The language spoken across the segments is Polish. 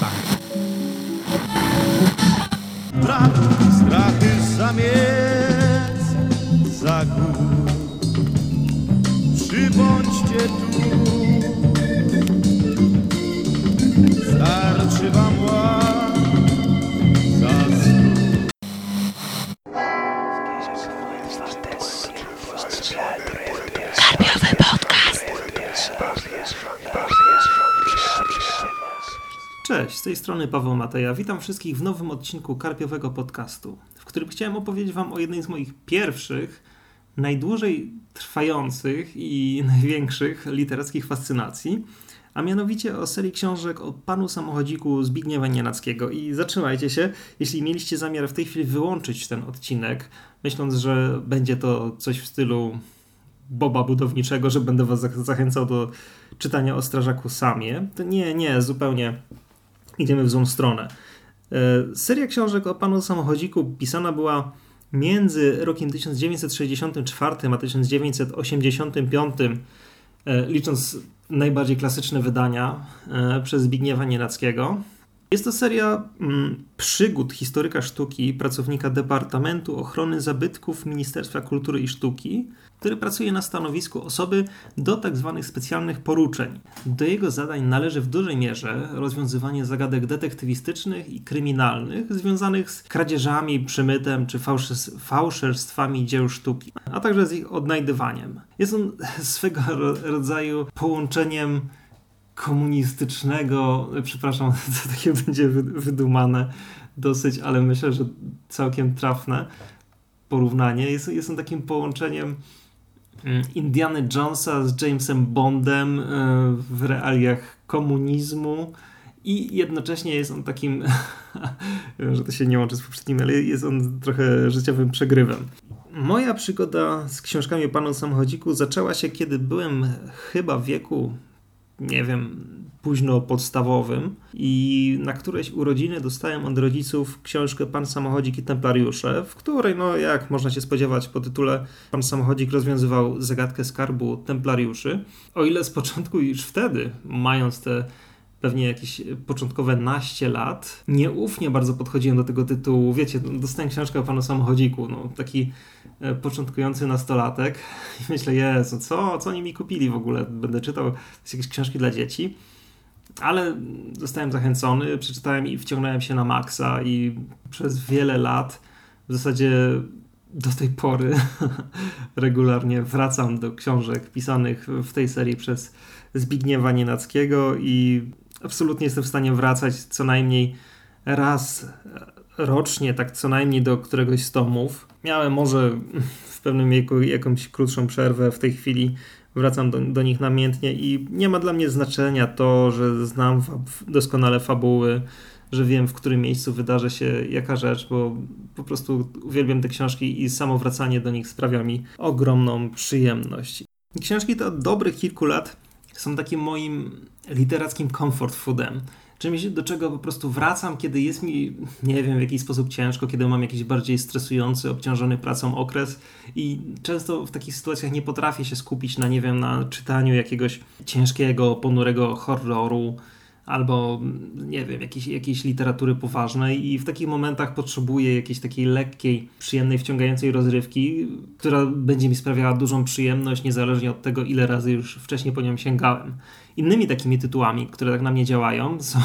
bang. strachy zamiec za gór. Przybądźcie tu, Cześć, z tej strony Paweł Mateja. Witam wszystkich w nowym odcinku Karpiowego Podcastu, w którym chciałem opowiedzieć Wam o jednej z moich pierwszych, najdłużej trwających i największych literackich fascynacji, a mianowicie o serii książek o panu samochodziku Zbigniewa Nienackiego. I zatrzymajcie się, jeśli mieliście zamiar w tej chwili wyłączyć ten odcinek, myśląc, że będzie to coś w stylu Boba budowniczego, że będę was zachęcał do czytania o strażaku Samie. To nie, nie, zupełnie idziemy w złą stronę. E, seria książek o panu samochodziku pisana była między rokiem 1964 a 1985, e, licząc najbardziej klasyczne wydania e, przez Zbigniewa Nienackiego. Jest to seria mm, przygód historyka sztuki, pracownika Departamentu Ochrony Zabytków Ministerstwa Kultury i Sztuki, który pracuje na stanowisku osoby do tzw. Tak specjalnych poruczeń. Do jego zadań należy w dużej mierze rozwiązywanie zagadek detektywistycznych i kryminalnych związanych z kradzieżami, przemytem czy fałszerstwami dzieł sztuki, a także z ich odnajdywaniem. Jest on swego rodzaju połączeniem komunistycznego, przepraszam, to takie będzie wydumane dosyć, ale myślę, że całkiem trafne porównanie. Jest, jest on takim połączeniem mm, Indiana Jonesa z Jamesem Bondem e, w realiach komunizmu i jednocześnie jest on takim, że to się nie łączy z poprzednim, ale jest on trochę życiowym przegrywem. Moja przygoda z książkami o panu samochodziku zaczęła się, kiedy byłem chyba w wieku nie wiem, późno podstawowym i na któreś urodziny dostałem od rodziców książkę Pan Samochodzik i Templariusze, w której, no jak można się spodziewać po tytule, Pan Samochodzik rozwiązywał zagadkę skarbu Templariuszy. O ile z początku już wtedy, mając te pewnie jakieś początkowe naście lat. Nieufnie bardzo podchodziłem do tego tytułu. Wiecie, dostałem książkę o panu samochodziku, no, taki e, początkujący nastolatek i myślę, Jezu, co, co oni mi kupili w ogóle? Będę czytał jakieś książki dla dzieci. Ale zostałem zachęcony, przeczytałem i wciągnąłem się na maksa i przez wiele lat w zasadzie do tej pory regularnie wracam do książek pisanych w tej serii przez Zbigniewa Nienackiego i absolutnie jestem w stanie wracać co najmniej raz rocznie, tak co najmniej do któregoś z tomów. Miałem może w pewnym wieku jakąś krótszą przerwę, w tej chwili wracam do, do nich namiętnie i nie ma dla mnie znaczenia to, że znam doskonale fabuły, że wiem w którym miejscu wydarzy się jaka rzecz, bo po prostu uwielbiam te książki i samo wracanie do nich sprawia mi ogromną przyjemność. Książki to od dobrych kilku lat są takim moim literackim comfort foodem. Czymś, do czego po prostu wracam, kiedy jest mi, nie wiem, w jakiś sposób ciężko, kiedy mam jakiś bardziej stresujący, obciążony pracą okres i często w takich sytuacjach nie potrafię się skupić na, nie wiem, na czytaniu jakiegoś ciężkiego, ponurego horroru, albo nie wiem, jakiejś, jakiejś literatury poważnej i w takich momentach potrzebuję jakiejś takiej lekkiej, przyjemnej, wciągającej rozrywki, która będzie mi sprawiała dużą przyjemność, niezależnie od tego, ile razy już wcześniej po nią sięgałem. Innymi takimi tytułami, które tak na mnie działają, są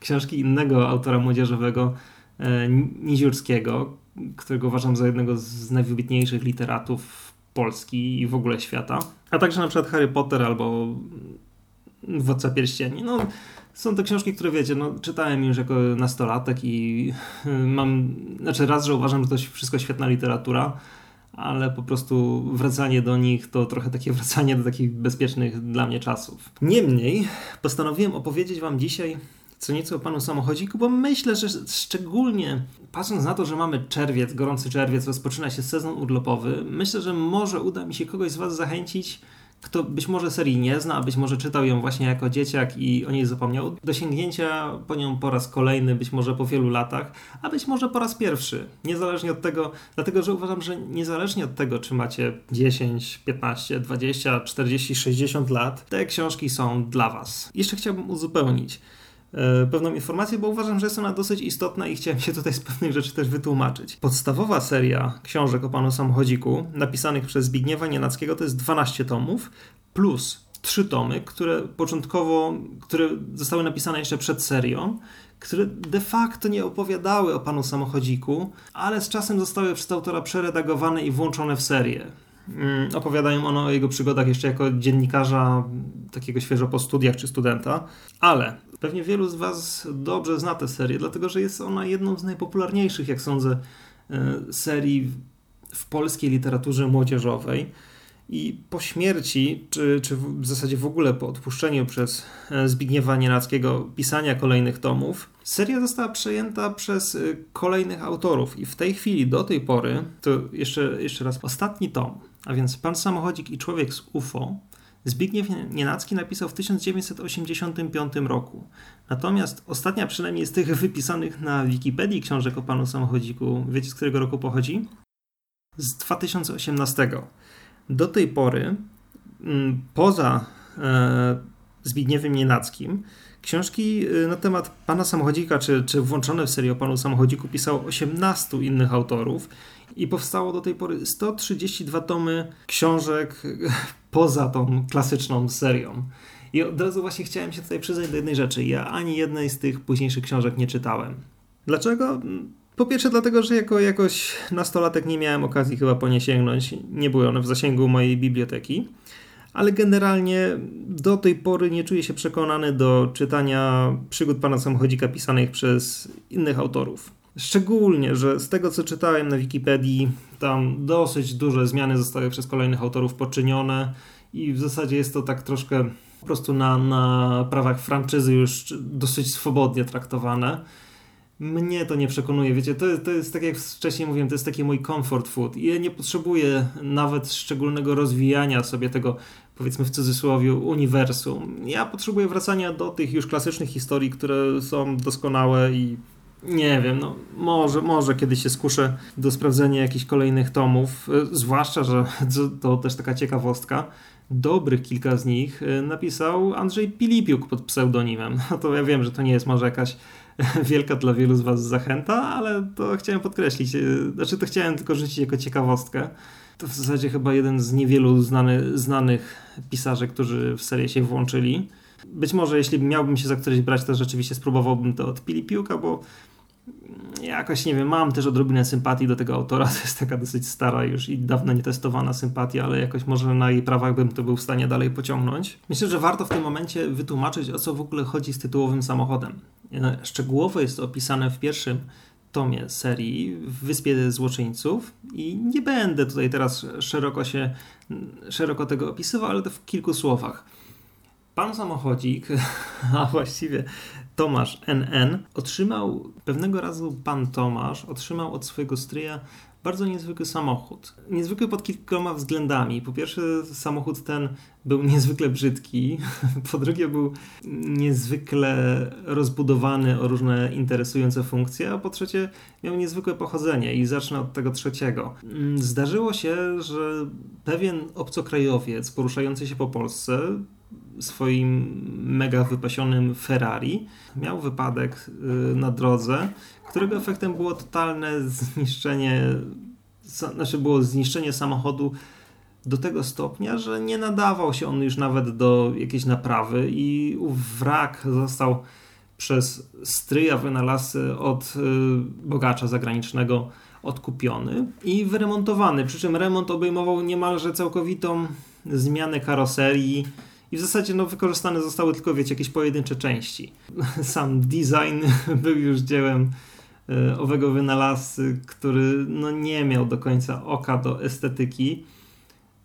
książki innego autora młodzieżowego, e, Niziurskiego, którego uważam za jednego z najwybitniejszych literatów Polski i w ogóle świata, a także na przykład Harry Potter albo Władca Pierścieni. No, są to książki, które wiecie, no, czytałem już jako nastolatek i mam, znaczy raz, że uważam, że to wszystko świetna literatura, ale po prostu wracanie do nich to trochę takie wracanie do takich bezpiecznych dla mnie czasów. Niemniej postanowiłem opowiedzieć wam dzisiaj co nieco o panu samochodziku, bo myślę, że szczególnie patrząc na to, że mamy czerwiec, gorący czerwiec, rozpoczyna się sezon urlopowy, myślę, że może uda mi się kogoś z was zachęcić kto być może serii nie zna, być może czytał ją właśnie jako dzieciak i o niej zapomniał, do sięgnięcia po nią po raz kolejny, być może po wielu latach, a być może po raz pierwszy. Niezależnie od tego, dlatego że uważam, że niezależnie od tego, czy macie 10, 15, 20, 40, 60 lat, te książki są dla Was. Jeszcze chciałbym uzupełnić. E, pewną informację, bo uważam, że jest ona dosyć istotna i chciałem się tutaj z pewnych rzeczy też wytłumaczyć. Podstawowa seria książek o panu samochodziku, napisanych przez Zbigniewa Nienackiego, to jest 12 tomów, plus trzy tomy, które początkowo, które zostały napisane jeszcze przed serią, które de facto nie opowiadały o panu samochodziku, ale z czasem zostały przez autora przeredagowane i włączone w serię. Mm, opowiadają one o jego przygodach jeszcze jako dziennikarza, takiego świeżo po studiach czy studenta, ale pewnie wielu z Was dobrze zna tę serię, dlatego że jest ona jedną z najpopularniejszych, jak sądzę, e, serii w polskiej literaturze młodzieżowej. I po śmierci, czy, czy w zasadzie w ogóle po odpuszczeniu przez e, Zbigniewa Nienackiego pisania kolejnych tomów, seria została przejęta przez e, kolejnych autorów. I w tej chwili, do tej pory, to jeszcze, jeszcze raz, ostatni tom, a więc Pan Samochodzik i Człowiek z UFO, Zbigniew Nienacki napisał w 1985 roku. Natomiast ostatnia przynajmniej z tych wypisanych na Wikipedii książek o Panu Samochodziku, wiecie z którego roku pochodzi? Z 2018. Do tej pory, mm, poza e, Zbigniewem Nienackim, książki e, na temat pana samochodzika, czy, czy włączone w serię o panu samochodziku, pisało 18 innych autorów i powstało do tej pory 132 tomy książek poza tą klasyczną serią. I od razu właśnie chciałem się tutaj przyznać do jednej rzeczy. Ja ani jednej z tych późniejszych książek nie czytałem. Dlaczego? Po pierwsze dlatego, że jako jakoś nastolatek nie miałem okazji chyba po nie sięgnąć. Nie były one w zasięgu mojej biblioteki. Ale generalnie do tej pory nie czuję się przekonany do czytania przygód pana samochodzika pisanych przez innych autorów. Szczególnie, że z tego co czytałem na Wikipedii, tam dosyć duże zmiany zostały przez kolejnych autorów poczynione i w zasadzie jest to tak troszkę po prostu na, na prawach franczyzy już dosyć swobodnie traktowane. Mnie to nie przekonuje, wiecie, to, to jest tak jak wcześniej mówiłem, to jest taki mój comfort food. I ja nie potrzebuję nawet szczególnego rozwijania sobie tego, powiedzmy w cudzysłowie, uniwersum. Ja potrzebuję wracania do tych już klasycznych historii, które są doskonałe i nie wiem, no może, może kiedyś się skuszę do sprawdzenia jakichś kolejnych tomów, e, zwłaszcza, że to też taka ciekawostka, dobrych kilka z nich e, napisał Andrzej Pilipiuk pod pseudonimem. No to ja wiem, że to nie jest może jakaś wielka dla wielu z Was zachęta, ale to chciałem podkreślić. E, znaczy, to chciałem tylko rzucić jako ciekawostkę. To w zasadzie chyba jeden z niewielu znany, znanych pisarzy, którzy w serię się włączyli. Być może jeśli miałbym się za któryś brać, to rzeczywiście spróbowałbym to od Pili Piłka, bo jakoś nie wiem, mam też odrobinę sympatii do tego autora. To jest taka dosyć stara już i dawno nietestowana sympatia, ale jakoś może na jej prawach bym to był w stanie dalej pociągnąć. Myślę, że warto w tym momencie wytłumaczyć, o co w ogóle chodzi z tytułowym samochodem. Szczegółowo jest opisane w pierwszym tomie serii w Wyspie Złoczyńców i nie będę tutaj teraz szeroko się, szeroko tego opisywał, ale to w kilku słowach. Pan samochodzik, a właściwie Tomasz NN, otrzymał pewnego razu pan Tomasz otrzymał od swojego stryja bardzo niezwykły samochód. Niezwykły pod kilkoma względami. Po pierwsze, samochód ten był niezwykle brzydki, po drugie, był niezwykle rozbudowany o różne interesujące funkcje, a po trzecie, miał niezwykłe pochodzenie. I zacznę od tego trzeciego. Zdarzyło się, że pewien obcokrajowiec poruszający się po Polsce swoim mega wypasionym Ferrari miał wypadek y, na drodze, którego efektem było totalne zniszczenie, znaczy było zniszczenie samochodu do tego stopnia, że nie nadawał się on już nawet do jakiejś naprawy i wrak został przez stryja wynalazcy od y, bogacza zagranicznego odkupiony i wyremontowany. Przy czym remont obejmował niemalże całkowitą zmianę karoserii, i w zasadzie no, wykorzystane zostały tylko, wiecie, jakieś pojedyncze części. Sam design był już dziełem e, owego wynalazcy, który no, nie miał do końca oka do estetyki,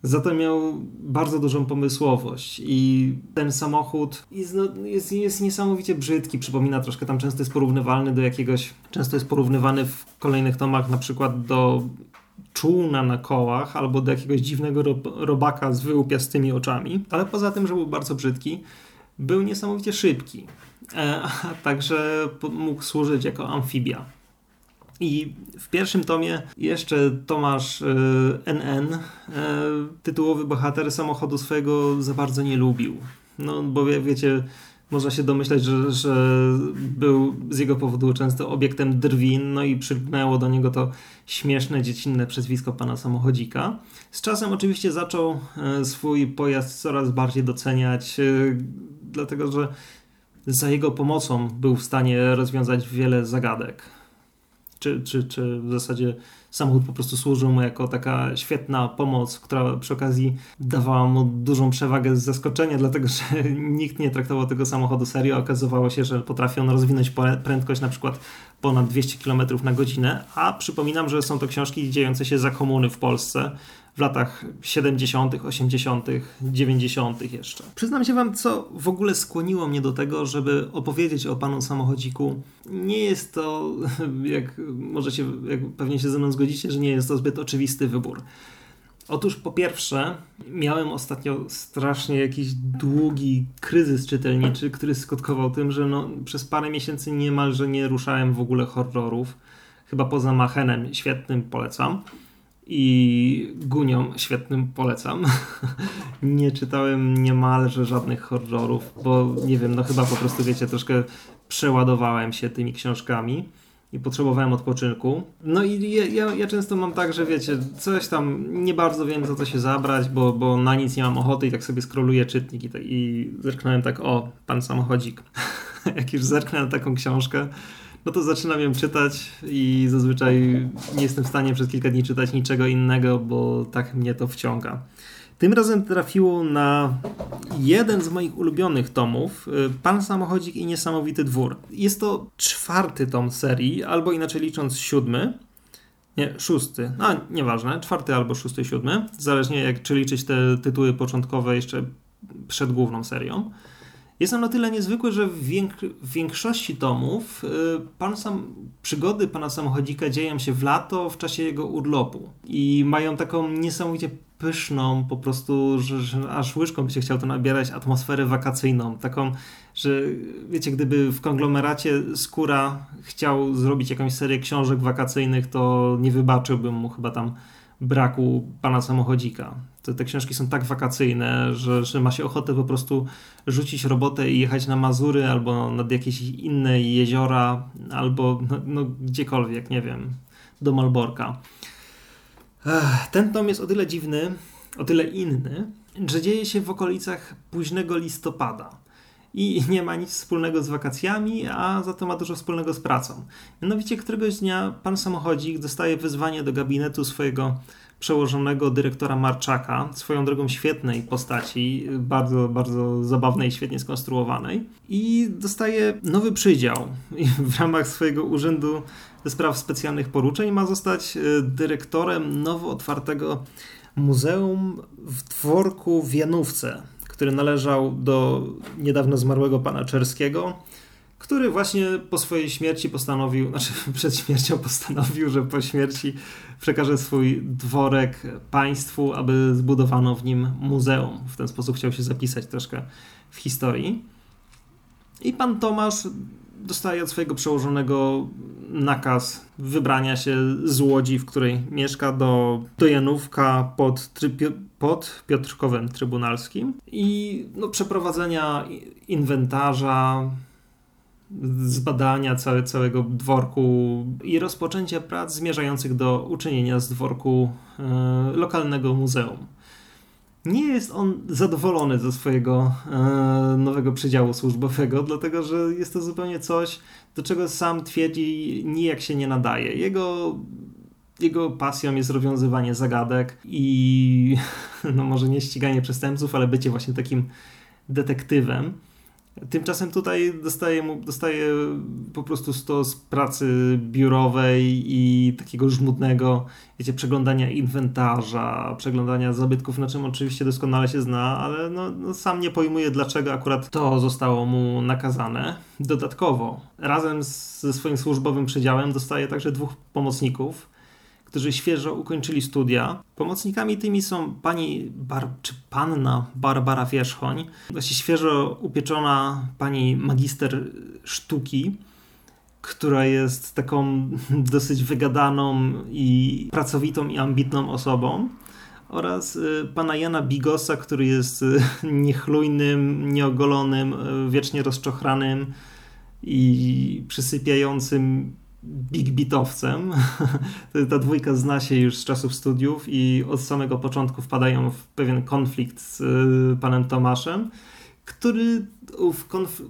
za to miał bardzo dużą pomysłowość i ten samochód jest, no, jest, jest niesamowicie brzydki, przypomina troszkę, tam często jest porównywalny do jakiegoś, często jest porównywany w kolejnych tomach na przykład do czółna na kołach albo do jakiegoś dziwnego robaka z wyłupiastymi oczami, ale poza tym, że był bardzo brzydki, był niesamowicie szybki, e, a także mógł służyć jako amfibia. I w pierwszym tomie jeszcze Tomasz NN, e, e, tytułowy bohater samochodu swojego za bardzo nie lubił. No bo wiecie, można się domyślać, że, że był z jego powodu często obiektem drwin, no i przygnęło do niego to śmieszne, dziecinne przezwisko pana samochodzika. Z czasem oczywiście zaczął e, swój pojazd coraz bardziej doceniać, e, dlatego że za jego pomocą był w stanie rozwiązać wiele zagadek. Czy, czy, czy w zasadzie samochód po prostu służył mu jako taka świetna pomoc, która przy okazji dawała mu dużą przewagę z zaskoczenia, dlatego że nikt nie traktował tego samochodu serio. Okazywało się, że potrafi on rozwinąć prędkość na przykład ponad 200 km na godzinę, a przypominam, że są to książki dziejące się za komuny w Polsce w latach 70., 80., 90. jeszcze. Przyznam się Wam, co w ogóle skłoniło mnie do tego, żeby opowiedzieć o panu samochodziku. Nie jest to, jak możecie, jak pewnie się ze mną zgodzicie, że nie jest to zbyt oczywisty wybór. Otóż po pierwsze, miałem ostatnio strasznie jakiś długi kryzys czytelniczy, który skutkował tym, że no, przez parę miesięcy niemalże nie ruszałem w ogóle horrorów. Chyba poza Machenem, świetnym polecam i Gunią świetnym polecam. nie czytałem niemalże żadnych horrorów, bo nie wiem, no chyba po prostu wiecie, troszkę przeładowałem się tymi książkami i potrzebowałem odpoczynku. No i ja, ja, ja, często mam tak, że wiecie, coś tam nie bardzo wiem za co się zabrać, bo, bo na nic nie mam ochoty i tak sobie skroluję czytnik i, i zerknąłem tak, o, pan samochodzik. Jak już zerknę na taką książkę, no to zaczynam ją czytać i zazwyczaj nie jestem w stanie przez kilka dni czytać niczego innego, bo tak mnie to wciąga. Tym razem trafiło na jeden z moich ulubionych tomów, y, Pan Samochodzik i Niesamowity Dwór. Jest to czwarty tom serii, albo inaczej licząc siódmy. Nie, szósty. A, nieważne. Czwarty albo szósty, siódmy. Zależnie jak czy liczyć te tytuły początkowe jeszcze przed główną serią. Jest on o tyle niezwykły, że w większości tomów y, pan sam, przygody pana samochodzika dzieją się w lato, w czasie jego urlopu. I mają taką niesamowicie pyszną, po prostu, że, że aż łyżką by się chciał to nabierać, atmosferę wakacyjną. Taką, że wiecie, gdyby w konglomeracie Skóra chciał zrobić jakąś serię książek wakacyjnych, to nie wybaczyłbym mu chyba tam braku pana samochodzika. Te, te książki są tak wakacyjne, że, że ma się ochotę po prostu rzucić robotę i jechać na Mazury albo nad jakieś inne jeziora, albo no, no gdziekolwiek, nie wiem, do Malborka. Ech, ten tom jest o tyle dziwny, o tyle inny, że dzieje się w okolicach późnego listopada i nie ma nic wspólnego z wakacjami, a za to ma dużo wspólnego z pracą. Mianowicie któregoś dnia pan samochodzik dostaje wyzwanie do gabinetu swojego przełożonego dyrektora Marczaka, swoją drogą świetnej postaci, bardzo, bardzo zabawnej, świetnie skonstruowanej i dostaje nowy przydział. W ramach swojego urzędu spraw specjalnych poruczeń ma zostać e, dyrektorem nowo otwartego muzeum w dworku w Janówce który należał do niedawno zmarłego pana Czerskiego, który właśnie po swojej śmierci postanowił, znaczy przed śmiercią postanowił, że po śmierci przekaże swój dworek państwu, aby zbudowano w nim muzeum. W ten sposób chciał się zapisać troszkę w historii. I pan Tomasz dostaje od swojego przełożonego nakaz wybrania się z Łodzi, w której mieszka, do, do Janówka pod, pod Piotrkowem Trybunalskim i no, przeprowadzenia inwentarza, zbadania całe, całego dworku i rozpoczęcia prac zmierzających do uczynienia z dworku e, lokalnego muzeum nie jest on zadowolony ze swojego e, nowego przedziału służbowego, dlatego że jest to zupełnie coś, do czego sam twierdzi nijak się nie nadaje. Jego, jego pasją jest rozwiązywanie zagadek i no może nie ściganie przestępców, ale bycie właśnie takim detektywem. Tymczasem tutaj dostaje, mu, dostaje po prostu stos pracy biurowej i takiego żmudnego, wiecie, przeglądania inwentarza, przeglądania zabytków, na czym oczywiście doskonale się zna, ale no, no sam nie pojmuje, dlaczego akurat to zostało mu nakazane. Dodatkowo, razem z, ze swoim służbowym przedziałem dostaje także dwóch pomocników, którzy świeżo ukończyli studia. Pomocnikami tymi są pani Bar czy panna Barbara Wierzchoń, właśnie świeżo upieczona pani magister sztuki, która jest taką dosyć wygadaną i pracowitą i ambitną osobą oraz y, pana Jana Bigosa, który jest y, niechlujnym, nieogolonym, y, wiecznie rozczochranym i przysypiającym big bitowcem. Ta dwójka zna się już z czasów studiów i od samego początku wpadają w pewien konflikt z panem Tomaszem, który,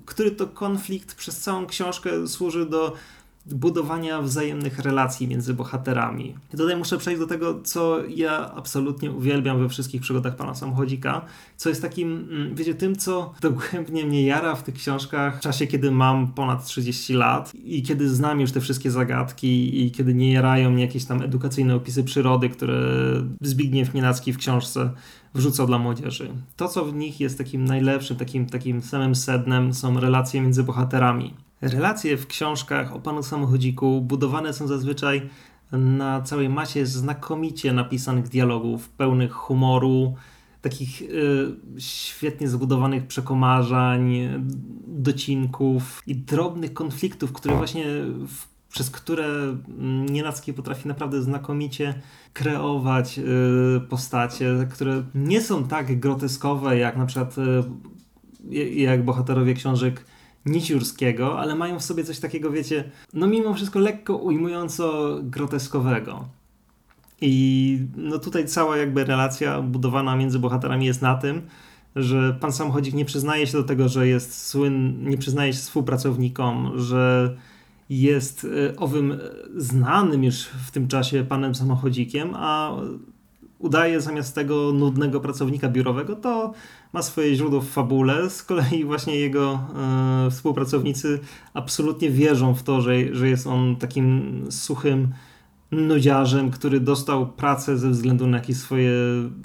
który to konflikt przez całą książkę służy do budowania wzajemnych relacji między bohaterami. I tutaj muszę przejść do tego, co ja absolutnie uwielbiam we wszystkich przygodach pana samochodzika, co jest takim, mm, wiecie, tym, co dogłębnie mnie jara w tych książkach w czasie, kiedy mam ponad 30 lat i kiedy znam już te wszystkie zagadki i kiedy nie jarają mnie jakieś tam edukacyjne opisy przyrody, które Zbigniew Nienacki w książce wrzucał dla młodzieży. To, co w nich jest takim najlepszym, takim, takim samym sednem, są relacje między bohaterami. Relacje w książkach o panu samochodziku budowane są zazwyczaj na całej masie znakomicie napisanych dialogów, pełnych humoru, takich y, świetnie zbudowanych przekomarzań, docinków i drobnych konfliktów, które właśnie w, przez które mm, Nienacki potrafi naprawdę znakomicie kreować y, postacie, które nie są tak groteskowe jak na przykład y, jak bohaterowie książek niciurskiego, ale mają w sobie coś takiego, wiecie, no mimo wszystko lekko ujmująco groteskowego. I no tutaj cała jakby relacja budowana między bohaterami jest na tym, że pan samochodzik nie przyznaje się do tego, że jest słynny, nie przyznaje się współpracownikom, że jest e, owym e, znanym już w tym czasie panem samochodzikiem, a udaje zamiast tego nudnego pracownika biurowego, to ma swoje źródło w fabule. Z kolei właśnie jego e, współpracownicy absolutnie wierzą w to, że, że jest on takim suchym nudziarzem, który dostał pracę ze względu na jakieś swoje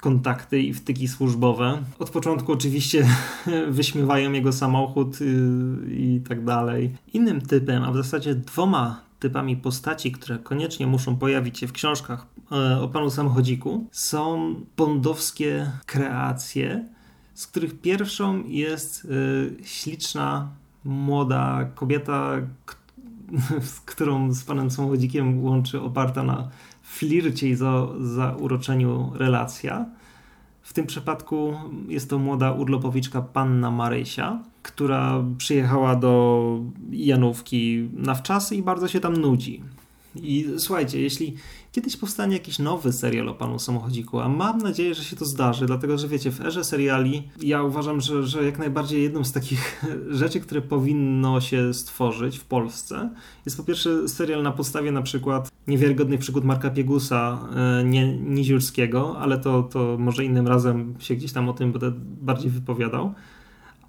kontakty i wtyki służbowe. Od początku oczywiście wyśmiewają jego samochód i, y, i tak dalej. Innym typem, a w zasadzie dwoma typami postaci, które koniecznie muszą pojawić się w książkach e, o panu samochodziku, są bondowskie kreacje, z których pierwszą jest e, śliczna, młoda kobieta, z którą z panem samochodzikiem łączy oparta na flircie i za, zauroczeniu relacja. W tym przypadku jest to młoda urlopowiczka panna Marysia, która przyjechała do Janówki na wczasy i bardzo się tam nudzi. I słuchajcie, jeśli kiedyś powstanie jakiś nowy serial o panu samochodziku, a mam nadzieję, że się to zdarzy, dlatego że wiecie, w erze seriali ja uważam, że, że jak najbardziej jedną z takich rzeczy, które powinno się stworzyć w Polsce, jest po pierwsze serial na podstawie na przykład niewiarygodnych przygód Marka Piegusa, e, nie Niziurskiego, ale to, to może innym razem się gdzieś tam o tym będę bardziej wypowiadał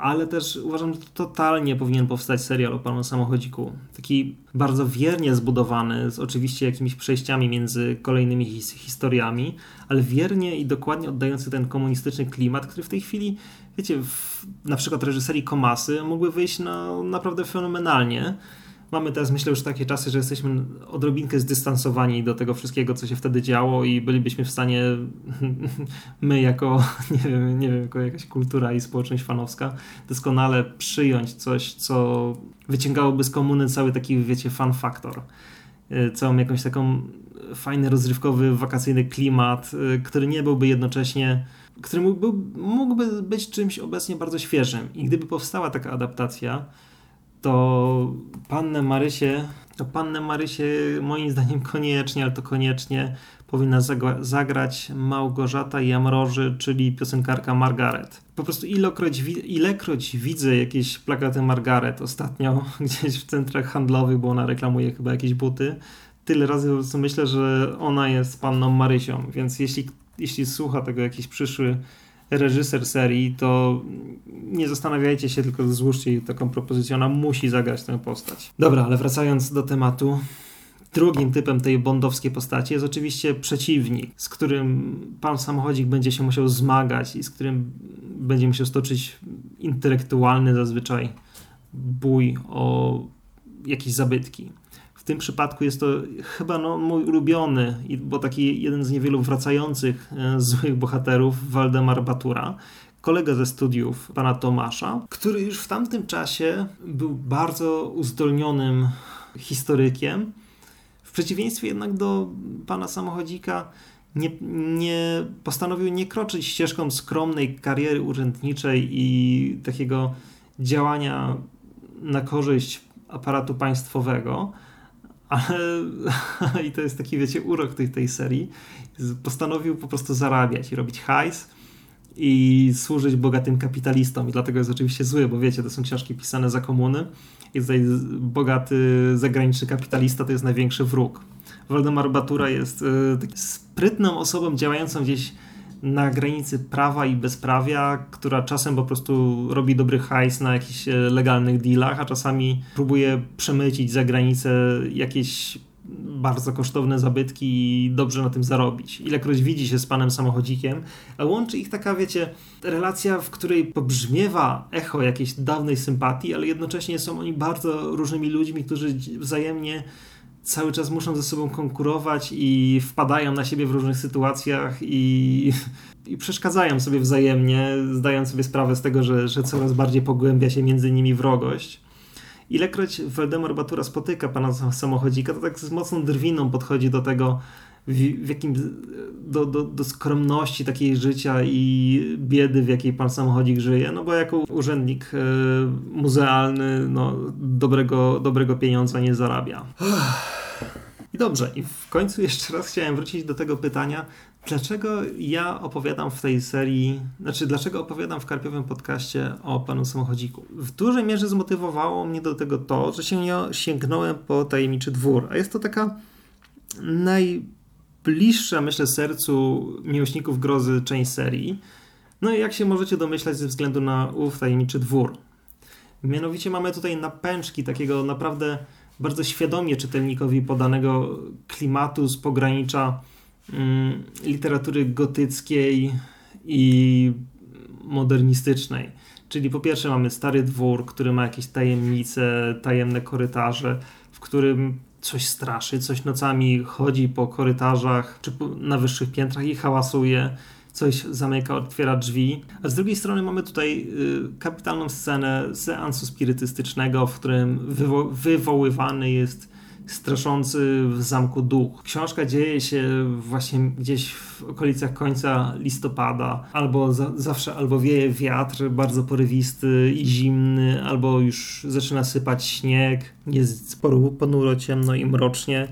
ale też uważam, że totalnie powinien powstać serial o panu samochodziku. Taki bardzo wiernie zbudowany, z oczywiście jakimiś przejściami między kolejnymi his historiami, ale wiernie i dokładnie oddający ten komunistyczny klimat, który w tej chwili, wiecie, w, na przykład reżyserii Komasy mógłby wyjść na, naprawdę fenomenalnie mamy teraz myślę już takie czasy, że jesteśmy odrobinkę zdystansowani do tego wszystkiego, co się wtedy działo i bylibyśmy w stanie my jako, nie wiem, nie wiem, jako jakaś kultura i społeczność fanowska doskonale przyjąć coś, co wyciągałoby z komuny cały taki, wiecie, fan faktor. E, całą jakąś taką fajny, rozrywkowy, wakacyjny klimat, e, który nie byłby jednocześnie który mógłby, mógłby być czymś obecnie bardzo świeżym. I gdyby powstała taka adaptacja, to Pannę Marysię, to Pannę Marysię moim zdaniem koniecznie, ale to koniecznie powinna zagrać Małgorzata Jamroży, czyli piosenkarka Margaret. Po prostu ilekroć, ilekroć widzę jakieś plakaty Margaret ostatnio gdzieś w centrach handlowych, bo ona reklamuje chyba jakieś buty, tyle razy po prostu myślę, że ona jest panną Marysią, więc jeśli, jeśli słucha tego jakiś przyszły reżyser serii, to nie zastanawiajcie się, tylko złóżcie jej taką propozycję. Ona musi zagrać tę postać. Dobra, ale wracając do tematu. Drugim typem tej bondowskiej postaci jest oczywiście przeciwnik, z którym pan samochodzik będzie się musiał zmagać i z którym będzie musiał stoczyć intelektualny zazwyczaj bój o jakieś zabytki. W tym przypadku jest to chyba no, mój ulubiony, bo taki jeden z niewielu wracających e, złych bohaterów, Waldemar Batura, kolega ze studiów pana Tomasza, który już w tamtym czasie był bardzo uzdolnionym historykiem. W przeciwieństwie jednak do pana samochodzika nie, nie postanowił nie kroczyć ścieżką skromnej kariery urzędniczej i takiego działania na korzyść aparatu państwowego, ale i to jest taki, wiecie, urok tej, tej serii, postanowił po prostu zarabiać i robić hajs i służyć bogatym kapitalistom i dlatego jest oczywiście zły, bo wiecie, to są książki pisane za komuny i tutaj bogaty zagraniczny kapitalista to jest największy wróg. Waldemar Batura jest y, sprytną osobą działającą gdzieś na granicy prawa i bezprawia, która czasem po prostu robi dobry hajs na jakichś e, legalnych dealach, a czasami próbuje przemycić za granicę jakieś bardzo kosztowne zabytki i dobrze na tym zarobić. Ilekroć widzi się z panem samochodzikiem, a łączy ich taka, wiecie, relacja, w której pobrzmiewa echo jakiejś dawnej sympatii, ale jednocześnie są oni bardzo różnymi ludźmi, którzy wzajemnie cały czas muszą ze sobą konkurować i wpadają na siebie w różnych sytuacjach i, i przeszkadzają sobie wzajemnie, zdając sobie sprawę z tego, że, że coraz bardziej pogłębia się między nimi wrogość. Ilekroć Waldemar Batura spotyka pana samochodzika, to tak z mocną drwiną podchodzi do tego, w, w jakim, do, do, do skromności takiej życia i biedy, w jakiej pan samochodzik żyje, no bo jako urzędnik e, muzealny, no, dobrego, dobrego pieniądza nie zarabia. I dobrze, i w końcu jeszcze raz chciałem wrócić do tego pytania, dlaczego ja opowiadam w tej serii, znaczy dlaczego opowiadam w Karpiowym podcaście o panu samochodziku. W dużej mierze zmotywowało mnie do tego to, że się sięgnąłem po tajemniczy dwór, a jest to taka naj bliższa, myślę, sercu miłośników grozy część serii. No i jak się możecie domyślać ze względu na ów tajemniczy dwór. Mianowicie mamy tutaj napęczki takiego naprawdę bardzo świadomie czytelnikowi podanego klimatu z pogranicza mm, literatury gotyckiej i modernistycznej. Czyli po pierwsze mamy stary dwór, który ma jakieś tajemnice, tajemne korytarze, w którym coś straszy, coś nocami chodzi po korytarzach czy na wyższych piętrach i hałasuje, coś zamyka, otwiera drzwi. A z drugiej strony mamy tutaj y, kapitalną scenę seansu spirytystycznego, w którym wywo wywoływany jest straszący w zamku duch. Książka dzieje się właśnie gdzieś w okolicach końca listopada, albo za, zawsze albo wieje wiatr bardzo porywisty i zimny, albo już zaczyna sypać śnieg, jest sporo ponuro, ciemno i mrocznie.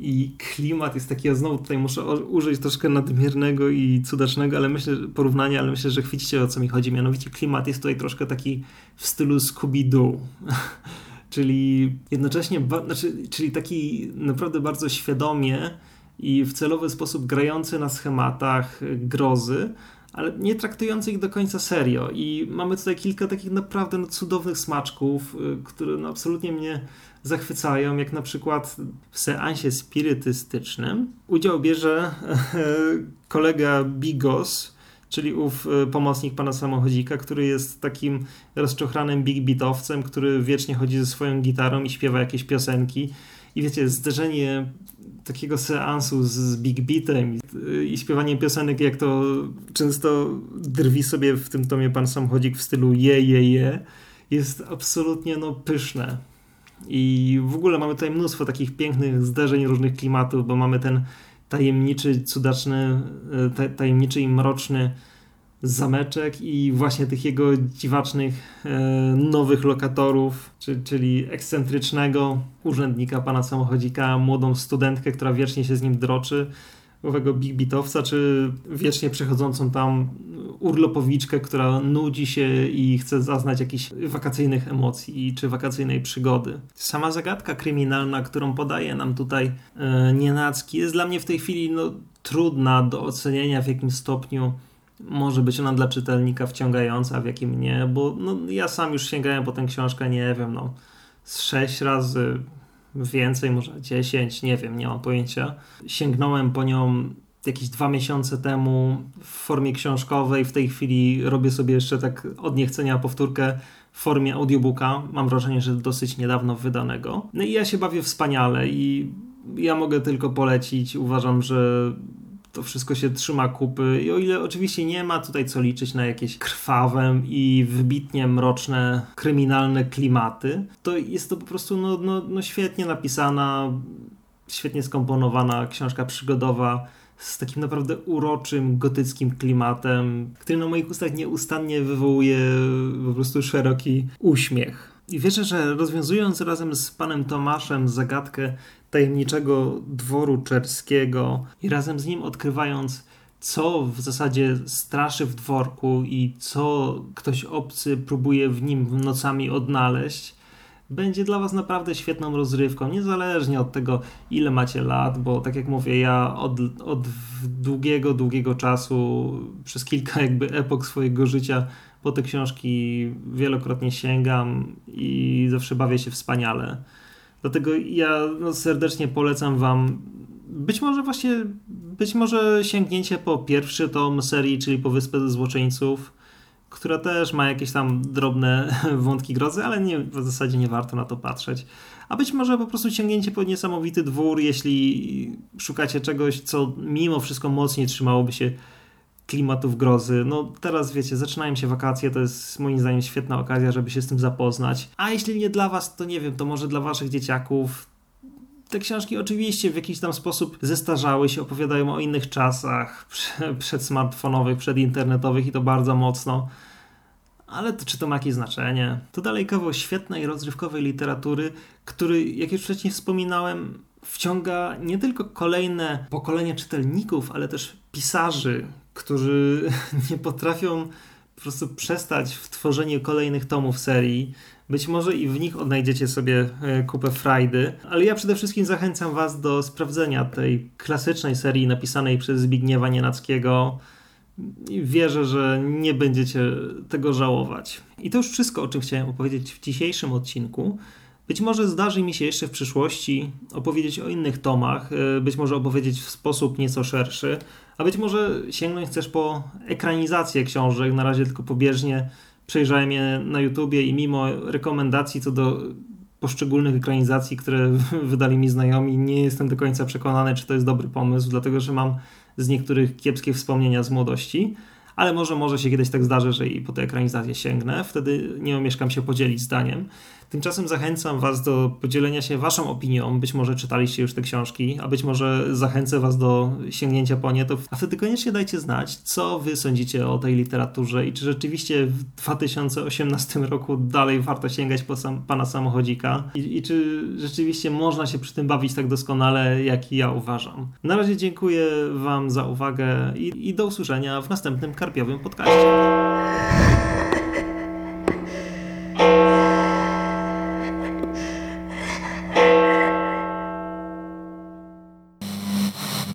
I klimat jest taki, ja znowu tutaj muszę użyć troszkę nadmiernego i cudacznego, ale myślę, porównania, ale myślę, że chwycicie o co mi chodzi. Mianowicie klimat jest tutaj troszkę taki w stylu Scooby-Doo. czyli jednocześnie, znaczy, czyli taki naprawdę bardzo świadomie i w celowy sposób grający na schematach grozy, ale nie traktujący ich do końca serio. I mamy tutaj kilka takich naprawdę no, cudownych smaczków, y, które no, absolutnie mnie zachwycają, jak na przykład w seansie spirytystycznym udział bierze kolega Bigos, czyli ów y, pomocnik pana samochodzika, który jest takim rozczochranym big beatowcem, który wiecznie chodzi ze swoją gitarą i śpiewa jakieś piosenki. I wiecie, zderzenie takiego seansu z big beatem y, i śpiewaniem piosenek, jak to często drwi sobie w tym tomie pan samochodzik w stylu je, je, je, jest absolutnie no, pyszne. I w ogóle mamy tutaj mnóstwo takich pięknych zderzeń różnych klimatów, bo mamy ten tajemniczy, cudaczny, e, tajemniczy i mroczny zameczek i właśnie tych jego dziwacznych e, nowych lokatorów, czyli ekscentrycznego urzędnika, pana samochodzika, młodą studentkę, która wiecznie się z nim droczy, owego big bitowca, czy wiecznie przechodzącą tam urlopowiczkę, która nudzi się i chce zaznać jakichś wakacyjnych emocji czy wakacyjnej przygody. Sama zagadka kryminalna, którą podaje nam tutaj e, Nienacki, jest dla mnie w tej chwili no, trudna do ocenienia w jakim stopniu może być ona dla czytelnika wciągająca, w jakim nie, bo no, ja sam już sięgałem po tę książkę, nie wiem, no z sześć razy więcej, może 10, nie wiem, nie mam pojęcia. Sięgnąłem po nią jakieś dwa miesiące temu w formie książkowej. W tej chwili robię sobie jeszcze tak od niechcenia powtórkę w formie audiobooka. Mam wrażenie, że dosyć niedawno wydanego. No i ja się bawię wspaniale i ja mogę tylko polecić. Uważam, że to wszystko się trzyma kupy i o ile oczywiście nie ma tutaj co liczyć na jakieś krwawe i wybitnie mroczne, kryminalne klimaty, to jest to po prostu no, no, no świetnie napisana, świetnie skomponowana książka przygodowa z takim naprawdę uroczym, gotyckim klimatem, który na moich ustach nieustannie wywołuje po prostu szeroki uśmiech. I wierzę, że rozwiązując razem z panem Tomaszem zagadkę tajemniczego dworu czerskiego i razem z nim odkrywając, co w zasadzie straszy w dworku i co ktoś obcy próbuje w nim nocami odnaleźć, będzie dla Was naprawdę świetną rozrywką, niezależnie od tego, ile macie lat, bo tak jak mówię, ja od, od długiego, długiego czasu, przez kilka jakby epok swojego życia po te książki wielokrotnie sięgam i zawsze bawię się wspaniale. Dlatego ja no, serdecznie polecam Wam być może właśnie, być może sięgnięcie po pierwszy tom serii, czyli po Wyspę Złoczyńców, która też ma jakieś tam drobne wątki grozy, ale nie, w zasadzie nie warto na to patrzeć. A być może po prostu sięgnięcie po niesamowity dwór, jeśli szukacie czegoś, co mimo wszystko mocniej trzymałoby się klimatów grozy. No teraz wiecie, zaczynają się wakacje, to jest moim zdaniem świetna okazja, żeby się z tym zapoznać. A jeśli nie dla was, to nie wiem, to może dla waszych dzieciaków. Te książki oczywiście w jakiś tam sposób zestarzały się, opowiadają o innych czasach, przedsmartfonowych, przedinternetowych i to bardzo mocno. Ale to, czy to ma jakieś znaczenie? To dalej kawał świetnej, rozrywkowej literatury, który, jak już wcześniej wspominałem, wciąga nie tylko kolejne pokolenia czytelników, ale też pisarzy, którzy nie potrafią po prostu przestać w tworzeniu kolejnych tomów serii. Być może i w nich odnajdziecie sobie e, kupę frajdy, ale ja przede wszystkim zachęcam Was do sprawdzenia tej klasycznej serii napisanej przez Zbigniewa Nienackiego. Wierzę, że nie będziecie tego żałować. I to już wszystko, o czym chciałem opowiedzieć w dzisiejszym odcinku. Być może zdarzy mi się jeszcze w przyszłości opowiedzieć o innych tomach, e, być może opowiedzieć w sposób nieco szerszy, a być może sięgnąć też po ekranizację książek. Na razie tylko pobieżnie przejrzałem je na YouTubie i mimo rekomendacji co do poszczególnych ekranizacji, które wydali mi znajomi, nie jestem do końca przekonany, czy to jest dobry pomysł, dlatego że mam z niektórych kiepskie wspomnienia z młodości ale może może się kiedyś tak zdarzy, że i po tę ekranizację sięgnę, wtedy nie omieszkam się podzielić zdaniem. Tymczasem zachęcam Was do podzielenia się Waszą opinią. Być może czytaliście już te książki, a być może zachęcę Was do sięgnięcia po nie. To, a wtedy koniecznie dajcie znać, co Wy sądzicie o tej literaturze i czy rzeczywiście w 2018 roku dalej warto sięgać po sam, pana samochodzika I, i czy rzeczywiście można się przy tym bawić tak doskonale, jak ja uważam. Na razie dziękuję Wam za uwagę i, i do usłyszenia w następnym karpiowym podcaście.